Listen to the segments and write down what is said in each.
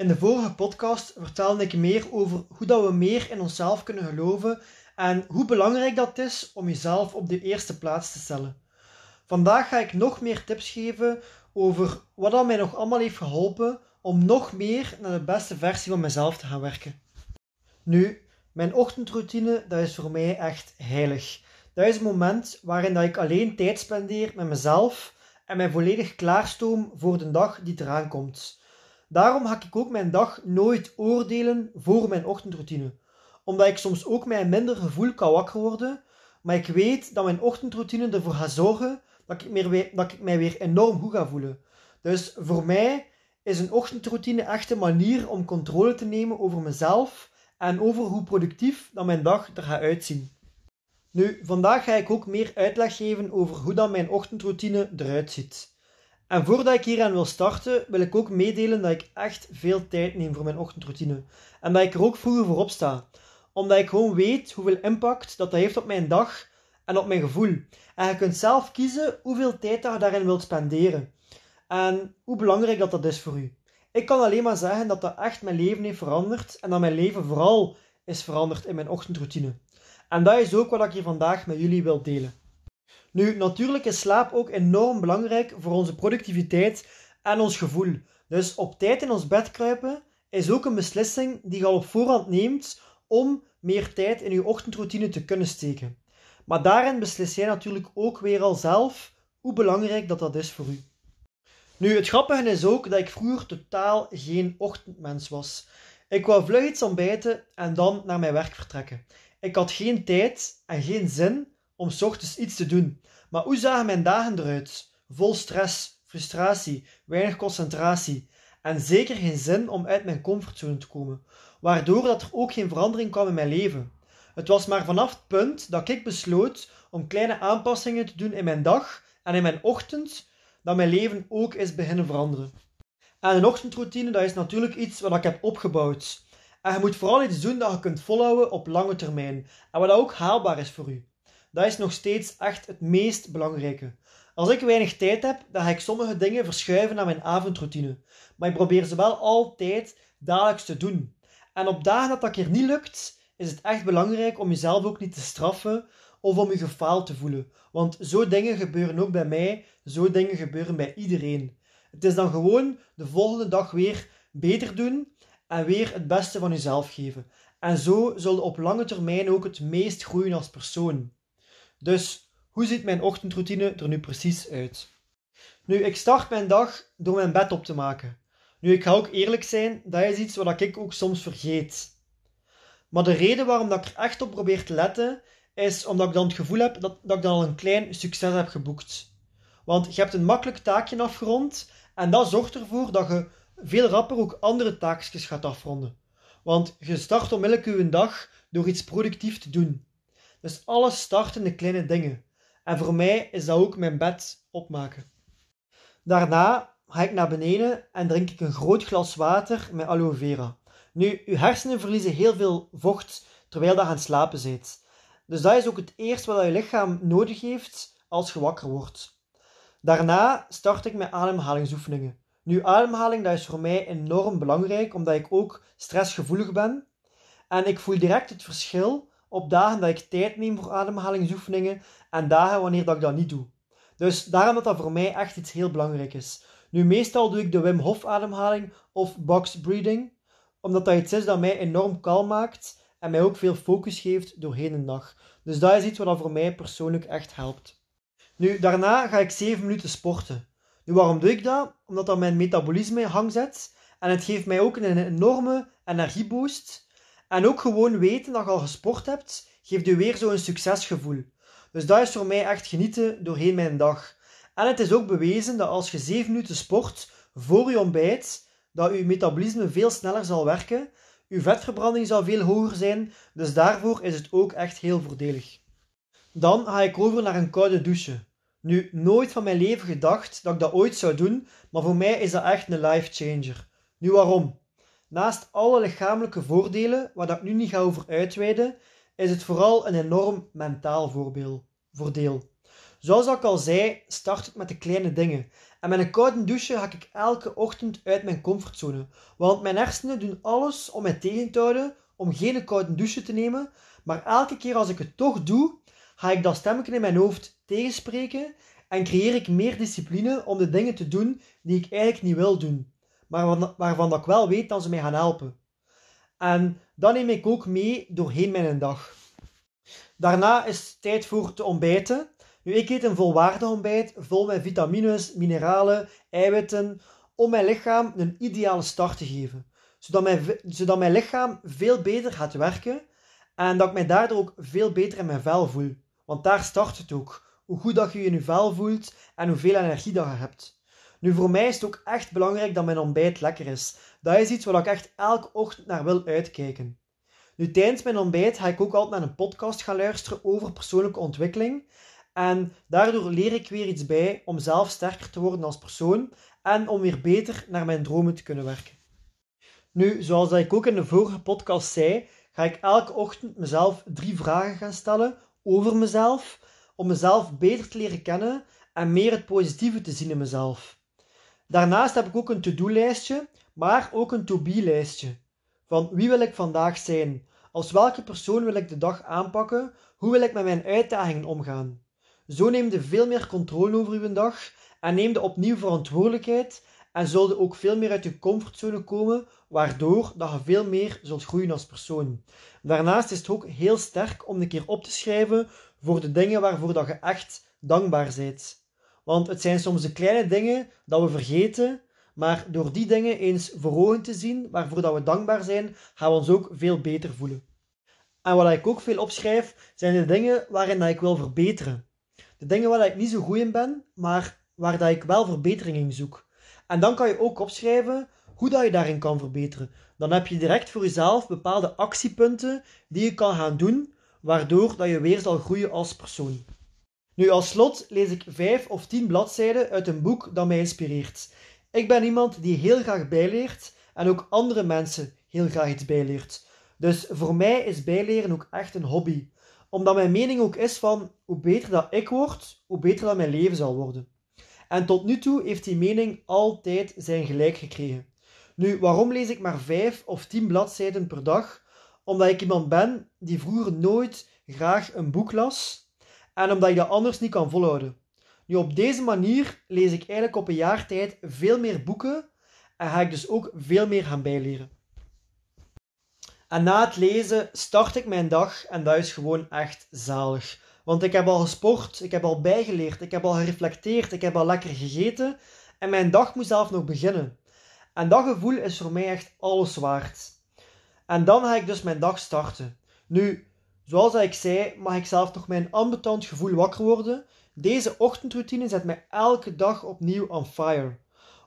In de vorige podcast vertelde ik meer over hoe dat we meer in onszelf kunnen geloven en hoe belangrijk dat is om jezelf op de eerste plaats te stellen. Vandaag ga ik nog meer tips geven over wat dat mij nog allemaal heeft geholpen om nog meer naar de beste versie van mezelf te gaan werken. Nu, mijn ochtendroutine, dat is voor mij echt heilig. Dat is het moment waarin dat ik alleen tijd spendeer met mezelf en mij volledig klaarstoom voor de dag die eraan komt. Daarom ga ik ook mijn dag nooit oordelen voor mijn ochtendroutine. Omdat ik soms ook een minder gevoel kan wakker worden, maar ik weet dat mijn ochtendroutine ervoor gaat zorgen dat ik, meer, dat ik mij weer enorm goed ga voelen. Dus voor mij is een ochtendroutine echt een manier om controle te nemen over mezelf en over hoe productief dat mijn dag er gaat uitzien. Nu, vandaag ga ik ook meer uitleg geven over hoe dan mijn ochtendroutine eruit ziet. En voordat ik hier aan wil starten, wil ik ook meedelen dat ik echt veel tijd neem voor mijn ochtendroutine. En dat ik er ook vroeger voor op sta. Omdat ik gewoon weet hoeveel impact dat, dat heeft op mijn dag en op mijn gevoel. En je kunt zelf kiezen hoeveel tijd dat je daarin wilt spenderen. En hoe belangrijk dat, dat is voor u. Ik kan alleen maar zeggen dat dat echt mijn leven heeft veranderd. En dat mijn leven vooral is veranderd in mijn ochtendroutine. En dat is ook wat ik hier vandaag met jullie wil delen. Nu, natuurlijk is slaap ook enorm belangrijk voor onze productiviteit en ons gevoel. Dus op tijd in ons bed kruipen is ook een beslissing die je al op voorhand neemt om meer tijd in je ochtendroutine te kunnen steken. Maar daarin beslis jij natuurlijk ook weer al zelf hoe belangrijk dat, dat is voor u. Nu, het grappige is ook dat ik vroeger totaal geen ochtendmens was. Ik wou vlug iets ontbijten en dan naar mijn werk vertrekken. Ik had geen tijd en geen zin om s ochtends iets te doen. Maar hoe zagen mijn dagen eruit? Vol stress, frustratie, weinig concentratie en zeker geen zin om uit mijn comfortzone te komen, waardoor dat er ook geen verandering kwam in mijn leven. Het was maar vanaf het punt dat ik besloot om kleine aanpassingen te doen in mijn dag en in mijn ochtend, dat mijn leven ook is beginnen veranderen. En een ochtendroutine, dat is natuurlijk iets wat ik heb opgebouwd. En je moet vooral iets doen dat je kunt volhouden op lange termijn en wat ook haalbaar is voor u dat is nog steeds echt het meest belangrijke. Als ik weinig tijd heb, dan ga ik sommige dingen verschuiven naar mijn avondroutine. Maar ik probeer ze wel altijd dagelijks te doen. En op dagen dat dat keer niet lukt, is het echt belangrijk om jezelf ook niet te straffen of om je gefaald te voelen. Want zo dingen gebeuren ook bij mij, zo dingen gebeuren bij iedereen. Het is dan gewoon de volgende dag weer beter doen en weer het beste van jezelf geven. En zo zul je op lange termijn ook het meest groeien als persoon. Dus hoe ziet mijn ochtendroutine er nu precies uit? Nu, ik start mijn dag door mijn bed op te maken. Nu, ik ga ook eerlijk zijn, dat is iets wat ik ook soms vergeet. Maar de reden waarom dat ik er echt op probeer te letten, is omdat ik dan het gevoel heb dat, dat ik dan al een klein succes heb geboekt. Want je hebt een makkelijk taakje afgerond en dat zorgt ervoor dat je veel rapper ook andere taakjes gaat afronden. Want je start onmiddellijk je dag door iets productief te doen. Dus alles start in de kleine dingen. En voor mij is dat ook mijn bed opmaken. Daarna ga ik naar beneden en drink ik een groot glas water met aloe vera. Nu, uw hersenen verliezen heel veel vocht terwijl je aan het slapen bent. Dus dat is ook het eerste wat je lichaam nodig heeft als je wakker wordt. Daarna start ik met ademhalingsoefeningen. Nu, ademhaling dat is voor mij enorm belangrijk, omdat ik ook stressgevoelig ben. En ik voel direct het verschil op dagen dat ik tijd neem voor ademhalingsoefeningen en dagen wanneer dat ik dat niet doe. Dus daarom dat dat voor mij echt iets heel belangrijk is. Nu, meestal doe ik de Wim Hof ademhaling of box breathing, omdat dat iets is dat mij enorm kalm maakt en mij ook veel focus geeft doorheen de dag. Dus dat is iets wat voor mij persoonlijk echt helpt. Nu, daarna ga ik 7 minuten sporten. Nu, waarom doe ik dat? Omdat dat mijn metabolisme in en het geeft mij ook een enorme energieboost en ook gewoon weten dat je al gesport hebt, geeft je weer zo'n succesgevoel. Dus dat is voor mij echt genieten doorheen mijn dag. En het is ook bewezen dat als je 7 minuten sport voor je ontbijt, dat uw metabolisme veel sneller zal werken, uw vetverbranding zal veel hoger zijn, dus daarvoor is het ook echt heel voordelig. Dan ga ik over naar een koude douche. Nu, nooit van mijn leven gedacht dat ik dat ooit zou doen, maar voor mij is dat echt een life changer. Nu waarom? Naast alle lichamelijke voordelen, waar ik nu niet ga over uitweiden, is het vooral een enorm mentaal voordeel. Zoals ik al zei, start ik met de kleine dingen. En met een koude douche ga ik elke ochtend uit mijn comfortzone. Want mijn hersenen doen alles om mij tegen te houden om geen koude douche te nemen. Maar elke keer als ik het toch doe, ga ik dat stemmetje in mijn hoofd tegenspreken en creëer ik meer discipline om de dingen te doen die ik eigenlijk niet wil doen, maar waarvan, ik wel weet dat ze mij gaan helpen. En dat neem ik ook mee doorheen mijn dag. Daarna is het tijd voor te ontbijten. Nu, ik eet een volwaardig ontbijt, vol met vitamines, mineralen, eiwitten, om mijn lichaam een ideale start te geven. Zodat mijn, zodat mijn lichaam veel beter gaat werken en dat ik mij daardoor ook veel beter in mijn vel voel. Want daar start het ook. Hoe goed dat je je in je vel voelt en hoeveel energie dat je hebt. Nu, voor mij is het ook echt belangrijk dat mijn ontbijt lekker is. Dat is iets waar ik echt elke ochtend naar wil uitkijken. Nu, tijdens mijn ontbijt ga ik ook altijd naar een podcast gaan luisteren over persoonlijke ontwikkeling. En daardoor leer ik weer iets bij om zelf sterker te worden als persoon en om weer beter naar mijn dromen te kunnen werken. Nu, zoals ik ook in de vorige podcast zei, ga ik elke ochtend mezelf drie vragen gaan stellen over mezelf, om mezelf beter te leren kennen en meer het positieve te zien in mezelf. Daarnaast heb ik ook een to-do-lijstje, maar ook een to-be-lijstje. Van wie wil ik vandaag zijn? Als welke persoon wil ik de dag aanpakken? Hoe wil ik met mijn uitdagingen omgaan? Zo neem je veel meer controle over uw dag en neem je opnieuw verantwoordelijkheid en zul je ook veel meer uit je comfortzone komen, waardoor dat je veel meer zult groeien als persoon. Daarnaast is het ook heel sterk om een keer op te schrijven voor de dingen waarvoor dat je echt dankbaar bent. Want het zijn soms de kleine dingen dat we vergeten, maar door die dingen eens voor ogen te zien waarvoor dat we dankbaar zijn, gaan we ons ook veel beter voelen. En wat ik ook veel opschrijf, zijn de dingen waarin dat ik wil verbeteren. De dingen waar ik niet zo goed in ben, maar waar dat ik wel verbetering in zoek. En dan kan je ook opschrijven hoe dat je daarin kan verbeteren. Dan heb je direct voor jezelf bepaalde actiepunten die je kan gaan doen, waardoor dat je weer zal groeien als persoon. Nu, als slot lees ik vijf of tien bladzijden uit een boek dat mij inspireert. Ik ben iemand die heel graag bijleert en ook andere mensen heel graag iets bijleert. Dus voor mij is bijleren ook echt een hobby. Omdat mijn mening ook is van hoe beter dat ik word, hoe beter dat mijn leven zal worden. En tot nu toe heeft die mening altijd zijn gelijk gekregen. Nu, waarom lees ik maar vijf of tien bladzijden per dag? Omdat ik iemand ben die vroeger nooit graag een boek las en omdat ik dat anders niet kan volhouden. Nu, op deze manier lees ik eigenlijk op een jaar tijd veel meer boeken en ga ik dus ook veel meer gaan bijleren. En na het lezen start ik mijn dag en dat is gewoon echt zalig. Want ik heb al gesport, ik heb al bijgeleerd, ik heb al gereflecteerd, ik heb al lekker gegeten en mijn dag moet zelf nog beginnen. En dat gevoel is voor mij echt alles waard. En dan ga ik dus mijn dag starten. Nu, zoals ik zei, mag ik zelf toch mijn ambetant gevoel wakker worden. Deze ochtendroutine zet mij elke dag opnieuw on fire.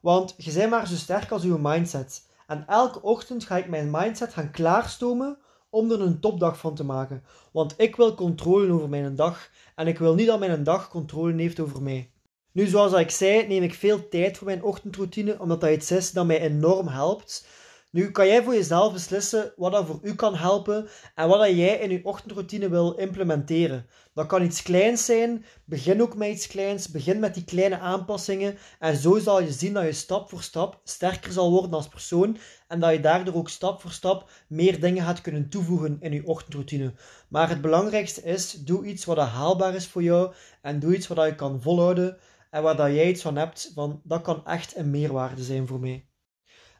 Want je bent maar zo sterk als uw mindset. En elke ochtend ga ik mijn mindset gaan klaarstomen om er een topdag van te maken. Want ik wil controle over mijn dag en ik wil niet dat mijn dag controle heeft over mij. Nu, zoals ik zei, neem ik veel tijd voor mijn ochtendroutine, omdat dat iets is dat mij enorm helpt. Nu kan jij voor jezelf beslissen wat dat voor u kan helpen en wat dat jij in je ochtendroutine wil implementeren. Dat kan iets kleins zijn, begin ook met iets kleins, begin met die kleine aanpassingen en zo zal je zien dat je stap voor stap sterker zal worden als persoon en dat je daardoor ook stap voor stap meer dingen gaat kunnen toevoegen in je ochtendroutine. Maar het belangrijkste is, doe iets wat haalbaar is voor jou en doe iets wat je kan volhouden en waar dat jij iets van hebt, van dat kan echt een meerwaarde zijn voor mij.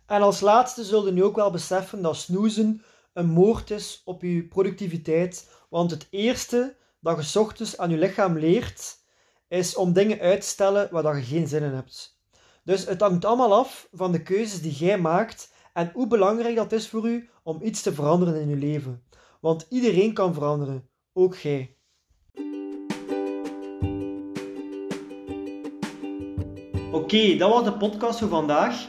En als laatste zullen je nu ook wel beseffen dat snoezen een moord is op je productiviteit. Want het eerste dat je ochtends aan je lichaam leert, is om dingen uit te stellen waar je geen zin in hebt. Dus het hangt allemaal af van de keuzes die jij maakt en hoe belangrijk dat is voor u om iets te veranderen in je leven. Want iedereen kan veranderen, ook jij. Oké, dat was de podcast voor vandaag.